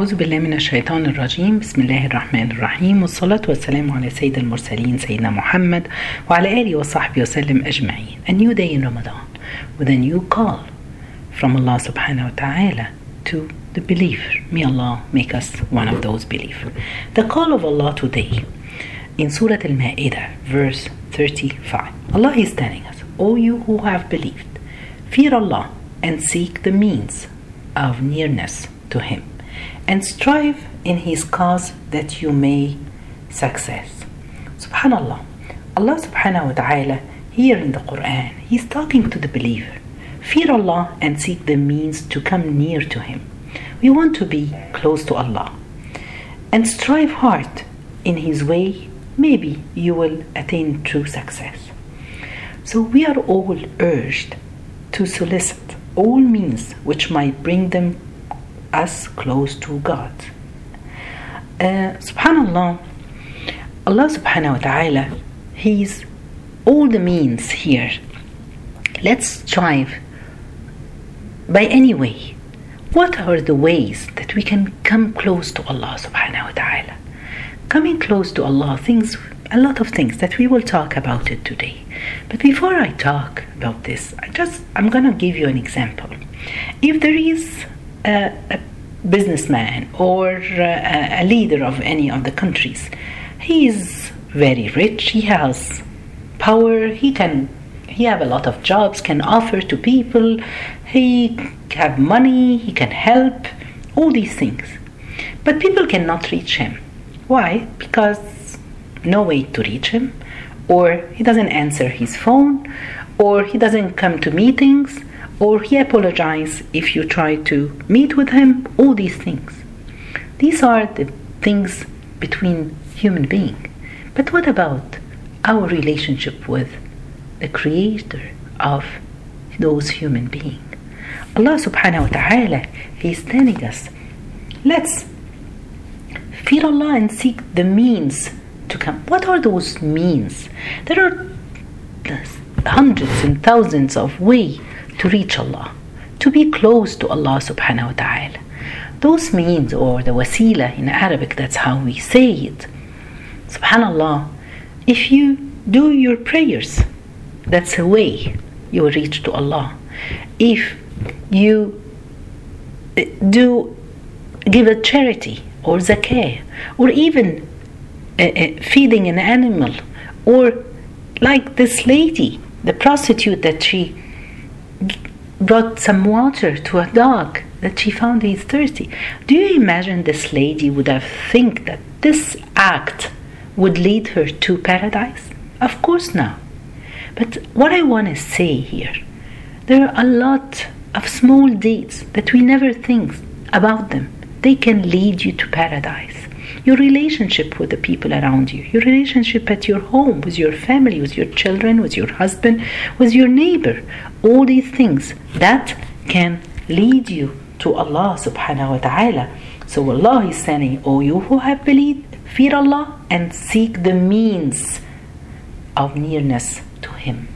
أعوذ بالله من الشيطان الرجيم بسم الله الرحمن الرحيم والصلاة والسلام على سيد المرسلين سيدنا محمد وعلى آله وصحبه وسلم أجمعين A new day in Ramadan with a new call from Allah subhanahu wa ta'ala to the believer May Allah make us one of those believers The call of Allah today in Surah Al-Ma'idah verse 35 Allah is telling us O you who have believed fear Allah and seek the means of nearness to Him and strive in His cause that you may success. Subhanallah. Allah subhanahu wa ta'ala here in the Quran, He's talking to the believer. Fear Allah and seek the means to come near to Him. We want to be close to Allah and strive hard in His way. Maybe you will attain true success. So we are all urged to solicit all means which might bring them us close to God. Uh, subhanallah, Allah subhanahu wa ta'ala, He's all the means here. Let's strive by any way. What are the ways that we can come close to Allah subhanahu wa ta'ala? Coming close to Allah, things, a lot of things that we will talk about it today. But before I talk about this, I just, I'm gonna give you an example. If there is a, a businessman or a, a leader of any of the countries. He is very rich. He has power. He can. He have a lot of jobs. Can offer to people. He have money. He can help. All these things, but people cannot reach him. Why? Because no way to reach him, or he doesn't answer his phone, or he doesn't come to meetings or he apologize if you try to meet with him all these things. These are the things between human being. But what about our relationship with the creator of those human being? allah subhanahu wa ta'ala is telling us let's fear allah and seek the means to come. What are those means? There are hundreds and thousands of ways to reach Allah, to be close to Allah subhanahu wa ta'ala. Those means, or the wasila in Arabic, that's how we say it. Subhanallah, if you do your prayers, that's a way you will reach to Allah. If you uh, do give a charity or zakah, or even uh, uh, feeding an animal, or like this lady, the prostitute that she brought some water to a dog that she found he's thirsty. Do you imagine this lady would have think that this act would lead her to paradise? Of course not. But what I want to say here, there are a lot of small deeds that we never think about them. They can lead you to paradise your relationship with the people around you, your relationship at your home, with your family, with your children, with your husband, with your neighbor. All these things that can lead you to Allah subhanahu wa ta'ala. So Allah is saying, O you who have believed, fear Allah and seek the means of nearness to Him.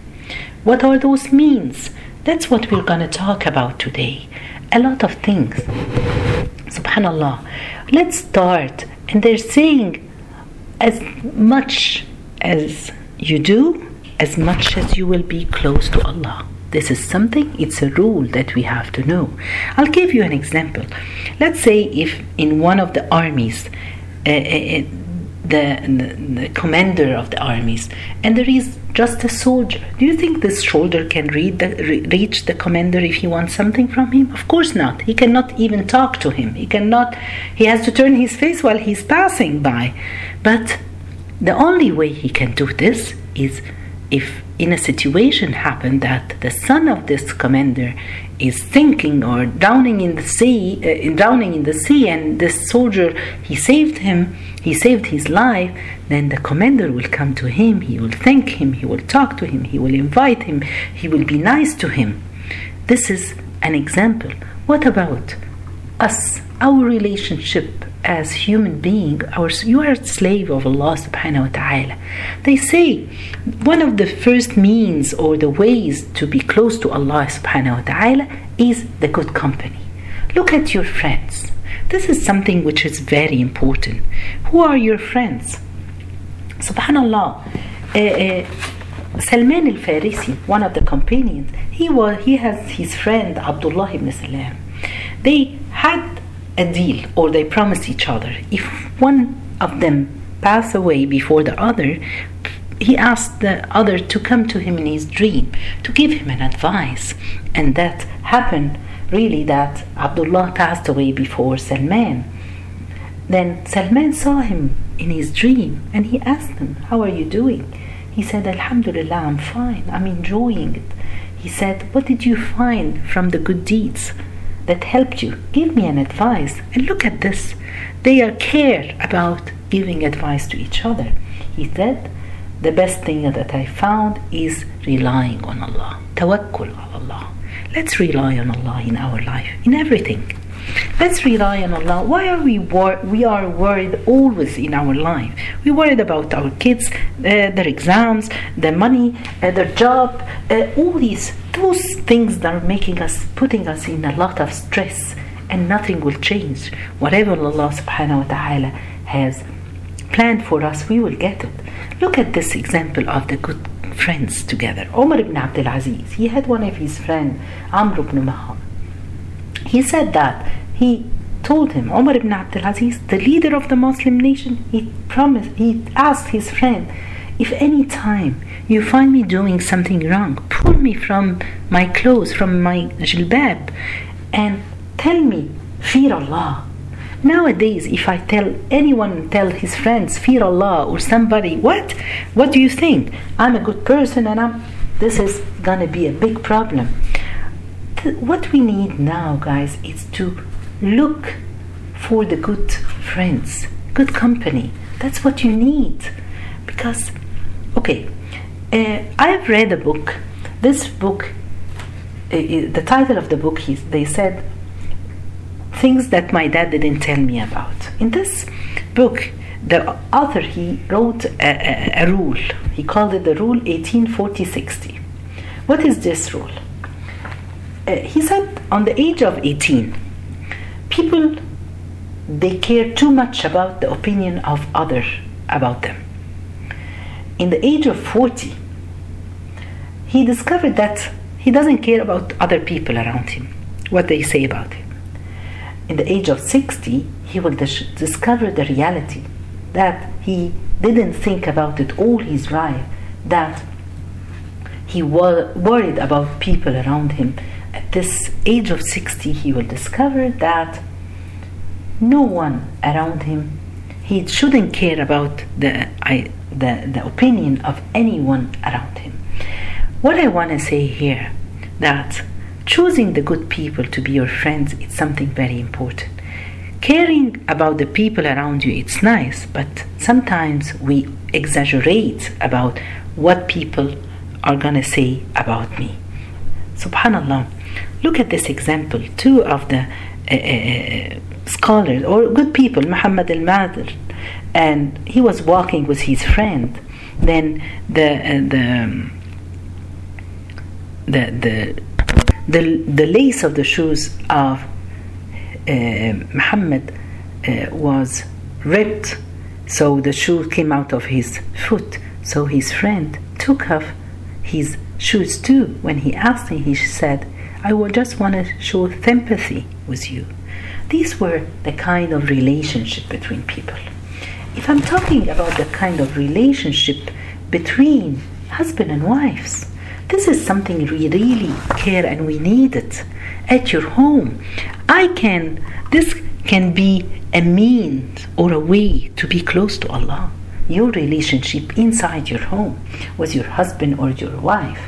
What are those means? That's what we're going to talk about today. A lot of things. Subhanallah. Let's start and they're saying, as much as you do, as much as you will be close to Allah. This is something, it's a rule that we have to know. I'll give you an example. Let's say if in one of the armies, uh, uh, the, the, commander of the armies, and there is just a soldier. Do you think this soldier can read the, re- reach the commander if he wants something from him? Of course not. He cannot even talk to him. He cannot. He has to turn his face while he's passing by. But the only way he can do this is if in a situation happened that the son of this commander is sinking or drowning in the sea, uh, drowning in the sea, and this soldier he saved him, he saved his life. Then the commander will come to him. He will thank him. He will talk to him. He will invite him. He will be nice to him. This is an example. What about us? Our relationship as human being, our, you are a slave of Allah subhanahu wa ta'ala. They say one of the first means or the ways to be close to Allah subhanahu wa ta'ala is the good company. Look at your friends. This is something which is very important. Who are your friends? Subhanallah. Uh, uh, Salman al-Farisi, one of the companions, he was he has his friend Abdullah ibn Salam. They had a deal or they promised each other if one of them pass away before the other, he asked the other to come to him in his dream to give him an advice. And that happened really that Abdullah passed away before Salman. Then Salman saw him in his dream and he asked him, How are you doing? He said, Alhamdulillah, I'm fine. I'm enjoying it. He said, What did you find from the good deeds that helped you? Give me an advice. And look at this. They are care about giving advice to each other. He said, The best thing that I found is relying on Allah. Tawakkul Allah. Let's rely on Allah in our life, in everything. Let's rely on Allah. Why are we wor- we are worried always in our life? We worried about our kids, uh, their exams, their money, uh, their job, uh, all these those things that are making us putting us in a lot of stress, and nothing will change. Whatever Allah Subhanahu wa Taala has planned for us, we will get it. Look at this example of the good friends together. Omar ibn Abdul Aziz, he had one of his friends, Amr ibn Mahal he said that he told him, Umar ibn Abdul Aziz, the leader of the Muslim nation, he promised, he asked his friend, if any time you find me doing something wrong, pull me from my clothes, from my jilbab, and tell me, fear Allah. Nowadays, if I tell anyone, tell his friends, fear Allah, or somebody, what? What do you think? I'm a good person and I'm, this is gonna be a big problem what we need now, guys, is to look for the good friends, good company. That's what you need. Because, okay, uh, I've read a book. This book, uh, the title of the book is, they said, Things That My Dad Didn't Tell Me About. In this book, the author, he wrote a, a, a rule. He called it the rule 1840-60. What is this rule? uh, he said on the age of 18 people they care too much about the opinion of others about them in the age of 40 he discovered that he doesn't care about other people around him what they say about him in the age of 60 he will dis- discover the reality that he didn't think about it all his life that he was worried about people around him at this age of 60, he will discover that no one around him, he shouldn't care about the, I, the, the opinion of anyone around him. What I want to say here, that choosing the good people to be your friends is something very important. Caring about the people around you, it's nice, but sometimes we exaggerate about what people are gonna say about me. Subhanallah. Look at this example. Two of the uh, uh, scholars or good people, Muhammad al Madr, and he was walking with his friend. Then the uh, the the the the, the lace of the shoes of uh, Muhammad uh, was ripped, so the shoe came out of his foot. So his friend took off his shoes too. When he asked him, he said, I just want to show sympathy with you. These were the kind of relationship between people. If I'm talking about the kind of relationship between husband and wives, this is something we really care and we need it at your home. I can, this can be a means or a way to be close to Allah. Your relationship inside your home with your husband or your wife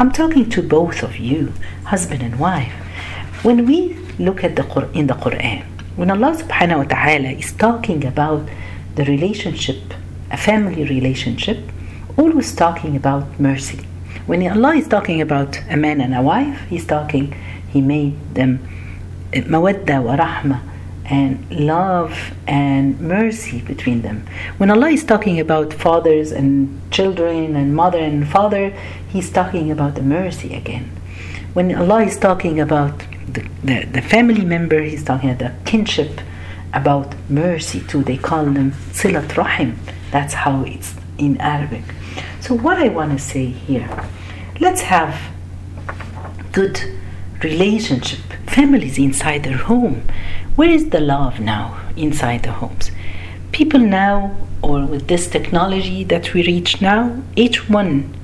I'm talking to both of you, husband and wife. When we look at the Qur- in the Quran, when Allah subhanahu wa ta'ala is talking about the relationship, a family relationship, always talking about mercy. When Allah is talking about a man and a wife, He's talking, He made them eh, mawadda wa rahma, and love and mercy between them. When Allah is talking about fathers and children and mother and father, He's talking about the mercy again. When Allah is talking about the, the, the family member, He's talking about the kinship about mercy too. They call them silat rahim. That's how it's in Arabic. So what I want to say here, let's have good relationship, families inside their home. Where is the love now inside the homes? People now, or with this technology that we reach now, each one,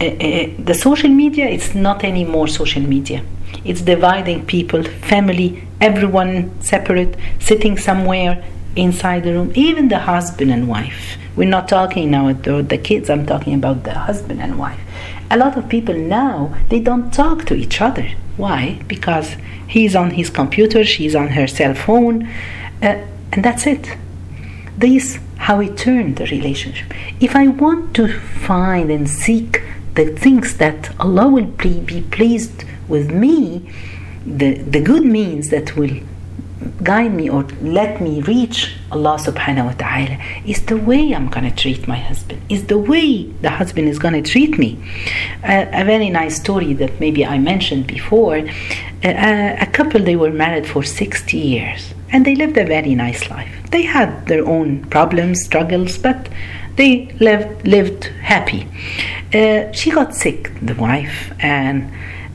uh, uh, the social media, it's not anymore social media. It's dividing people, family, everyone separate, sitting somewhere inside the room, even the husband and wife. We're not talking now about the kids, I'm talking about the husband and wife. A lot of people now, they don't talk to each other. Why? Because he's on his computer, she's on her cell phone, uh, and that's it. This how it turned the relationship. If I want to find and seek the things that Allah will be pleased with me, the, the good means that will guide me or let me reach Allah subhanahu wa ta'ala is the way I'm going to treat my husband, is the way the husband is going to treat me. Uh, a very nice story that maybe I mentioned before uh, a couple, they were married for 60 years and they lived a very nice life. They had their own problems, struggles, but they lived, lived happy. Uh, she got sick, the wife, and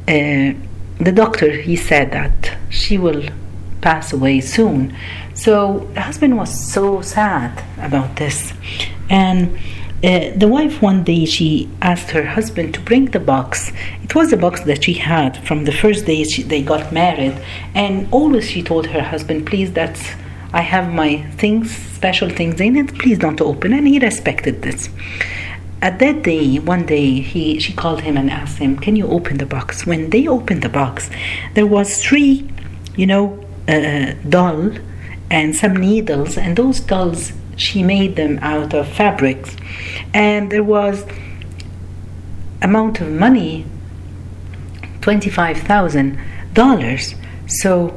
uh, the doctor he said that she will pass away soon. So the husband was so sad about this, and uh, the wife one day she asked her husband to bring the box. It was a box that she had from the first day she, they got married, and always she told her husband, "Please, that's I have my things, special things in it. Please don't open." And he respected this. At that day, one day, he she called him and asked him, "Can you open the box?" When they opened the box, there was three, you know, uh, doll and some needles, and those dolls she made them out of fabrics, and there was amount of money, twenty five thousand dollars. So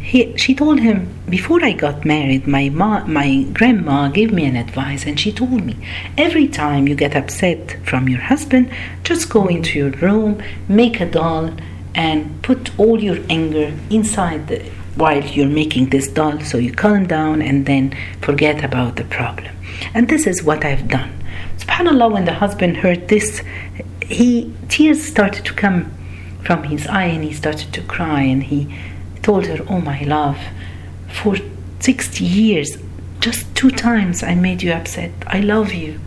he, she told him before I got married, my ma, my grandma gave me an advice, and she told me every time you get upset from your husband, just go into your room, make a doll, and put all your anger inside the, while you're making this doll, so you calm down and then forget about the problem. And this is what I've done. Subhanallah, when the husband heard this, he tears started to come from his eye, and he started to cry, and he told her, Oh, my love, for 60 years, just two times I made you upset. I love you.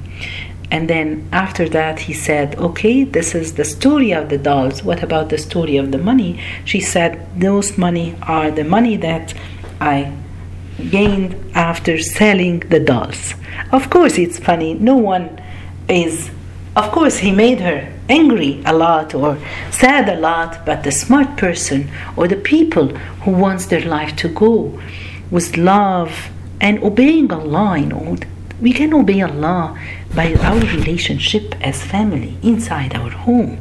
And then after that, he said, Okay, this is the story of the dolls. What about the story of the money? She said, Those money are the money that I gained after selling the dolls. Of course, it's funny. No one is, of course, he made her angry a lot or sad a lot, but the smart person or the people who wants their life to go with love and obeying Allah, you know, we can obey Allah by our relationship as family inside our home.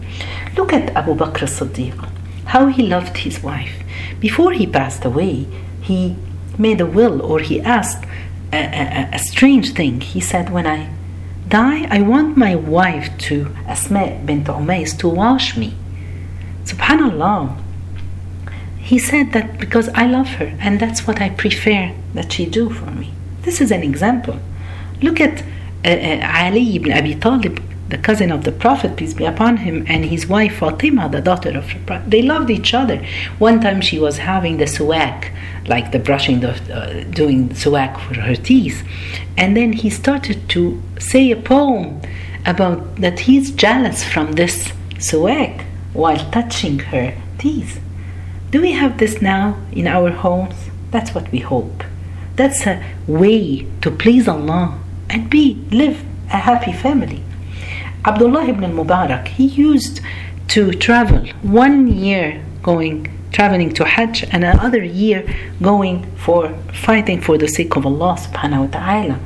Look at Abu Bakr as-Siddiq, how he loved his wife. Before he passed away, he made a will or he asked a, a, a strange thing. He said, When I die, I want my wife to, Asma bint Umays, to wash me. Subhanallah. He said that because I love her and that's what I prefer that she do for me. This is an example. Look at Ali ibn Abi Talib, the cousin of the Prophet, peace be upon him, and his wife Fatima, the daughter of the Prophet. They loved each other. One time she was having the suwak, like the brushing, the, uh, doing suwak for her teeth. And then he started to say a poem about that he's jealous from this suwak while touching her teeth. Do we have this now in our homes? That's what we hope. That's a way to please Allah and be live a happy family. Abdullah ibn al-Mubarak, he used to travel one year going traveling to Hajj and another year going for fighting for the sake of Allah subhanahu wa ta'ala.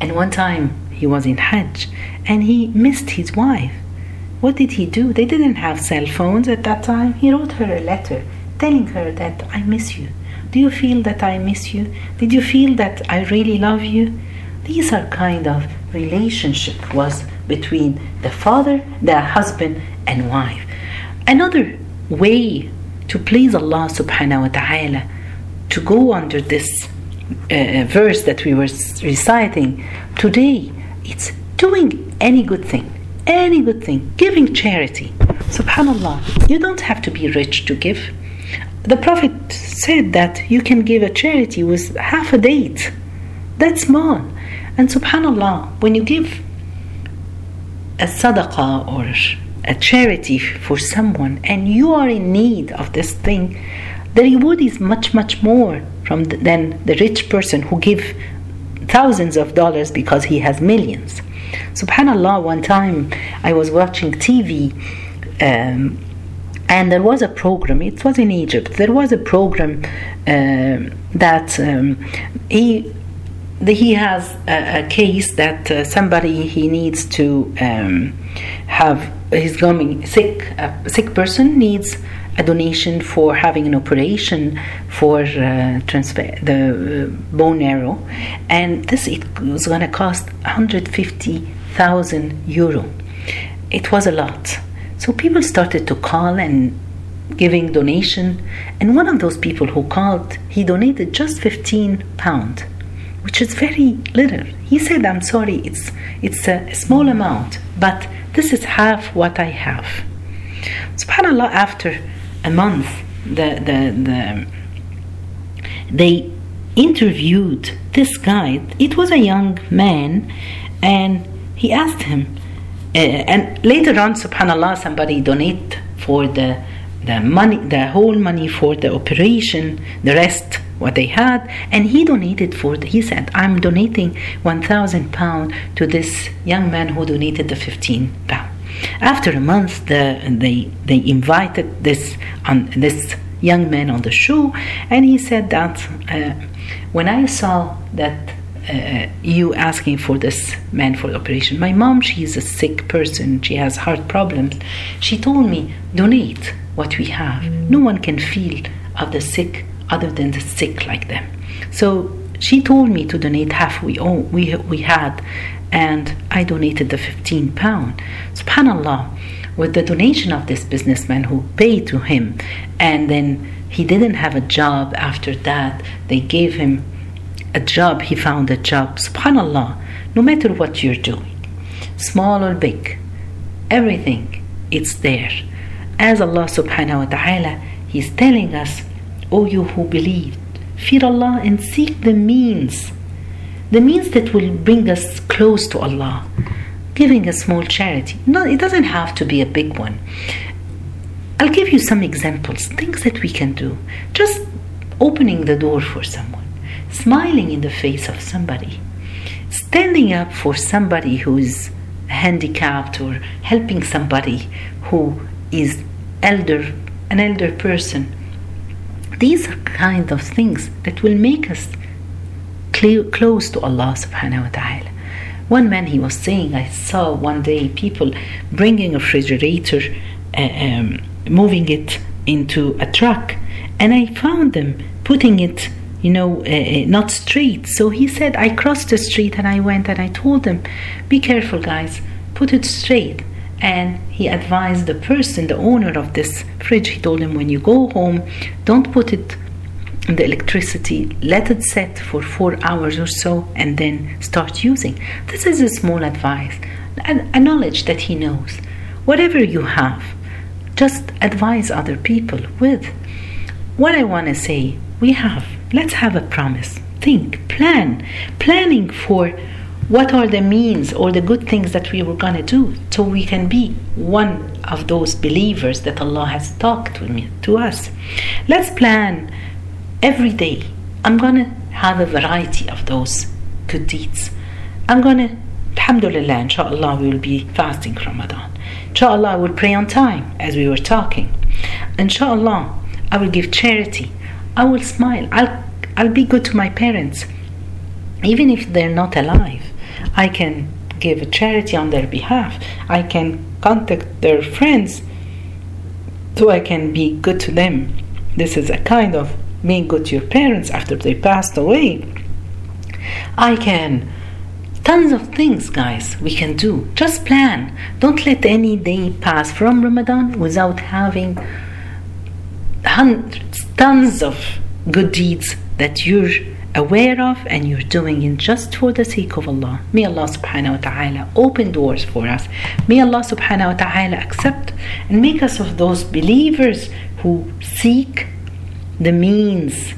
And one time he was in Hajj and he missed his wife. What did he do? They didn't have cell phones at that time. He wrote her a letter telling her that I miss you. Do you feel that I miss you? Did you feel that I really love you? These are kind of relationship was between the father, the husband and wife. Another way to please Allah subhanahu wa ta'ala to go under this uh, verse that we were reciting today, it's doing any good thing, any good thing, giving charity. Subhanallah, you don't have to be rich to give. The Prophet said that you can give a charity with half a date. That's small. And subhanallah, when you give a sadaqah or a charity for someone and you are in need of this thing, the reward is much, much more from the, than the rich person who give thousands of dollars because he has millions. Subhanallah, one time I was watching TV um, and there was a program, it was in Egypt, there was a program uh, that um, he he has a, a case that uh, somebody he needs to um, have he's going sick a sick person needs a donation for having an operation for uh, transfer the uh, bone marrow. And this it was going to cost 150,000 euro. It was a lot. So people started to call and giving donation. And one of those people who called he donated just 15 pound which is very little. He said, I'm sorry, it's, it's a small amount, but this is half what I have. SubhanAllah, after a month, the, the, the, they interviewed this guy. It was a young man, and he asked him, uh, and later on, subhanallah, somebody donate for the the money, the whole money for the operation, the rest what they had, and he donated for. He said, "I'm donating one thousand pound to this young man who donated the fifteen pound." After a month, the, they they invited this on this young man on the show, and he said that uh, when I saw that uh, you asking for this man for the operation. My mom, she is a sick person. She has heart problems. She told me, donate what we have. No one can feel of the sick other than the sick like them. So she told me to donate half we own, we we had, and I donated the 15 pound. Subhanallah, with the donation of this businessman who paid to him, and then he didn't have a job after that. They gave him a job. He found a job. Subhanallah, no matter what you're doing, small or big, everything it's there. As Allah subhanahu wa ta'ala, He's telling us O you who believed, fear Allah and seek the means, the means that will bring us close to Allah. Giving a small charity. No, it doesn't have to be a big one. I'll give you some examples, things that we can do. Just opening the door for someone, smiling in the face of somebody, standing up for somebody who is handicapped or helping somebody who is elder, an elder person these are kind of things that will make us clear, close to Allah subhanahu wa ta'ala. One man he was saying, I saw one day people bringing a refrigerator, uh, um, moving it into a truck, and I found them putting it, you know, uh, uh, not straight. So he said, I crossed the street and I went and I told them, Be careful, guys, put it straight and he advised the person, the owner of this fridge, he told him when you go home, don't put it in the electricity, let it set for four hours or so, and then start using. This is a small advice, a knowledge that he knows. Whatever you have, just advise other people with. What I want to say, we have, let's have a promise. Think, plan, planning for what are the means or the good things that we were going to do so we can be one of those believers that Allah has talked to, me, to us. Let's plan every day. I'm going to have a variety of those good deeds. I'm going to, alhamdulillah, inshallah, we will be fasting Ramadan. Inshallah, I will pray on time as we were talking. Inshallah, I will give charity. I will smile. I'll, I'll be good to my parents, even if they're not alive. I can give a charity on their behalf. I can contact their friends so I can be good to them. This is a kind of being good to your parents after they passed away. I can tons of things guys we can do just plan don't let any day pass from ramadan without having hundreds tons of good deeds that you're aware of and you're doing it just for the sake of Allah. May Allah subhanahu wa ta'ala open doors for us. May Allah subhanahu wa ta'ala accept and make us of those believers who seek the means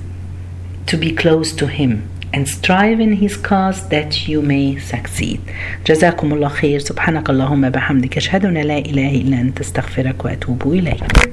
to be close to Him and strive in His cause that you may succeed. جزاكم الله خير سبحانك اللهم بحمدك أشهد أن لا إله إلا أنت استغفرك وأتوب إليك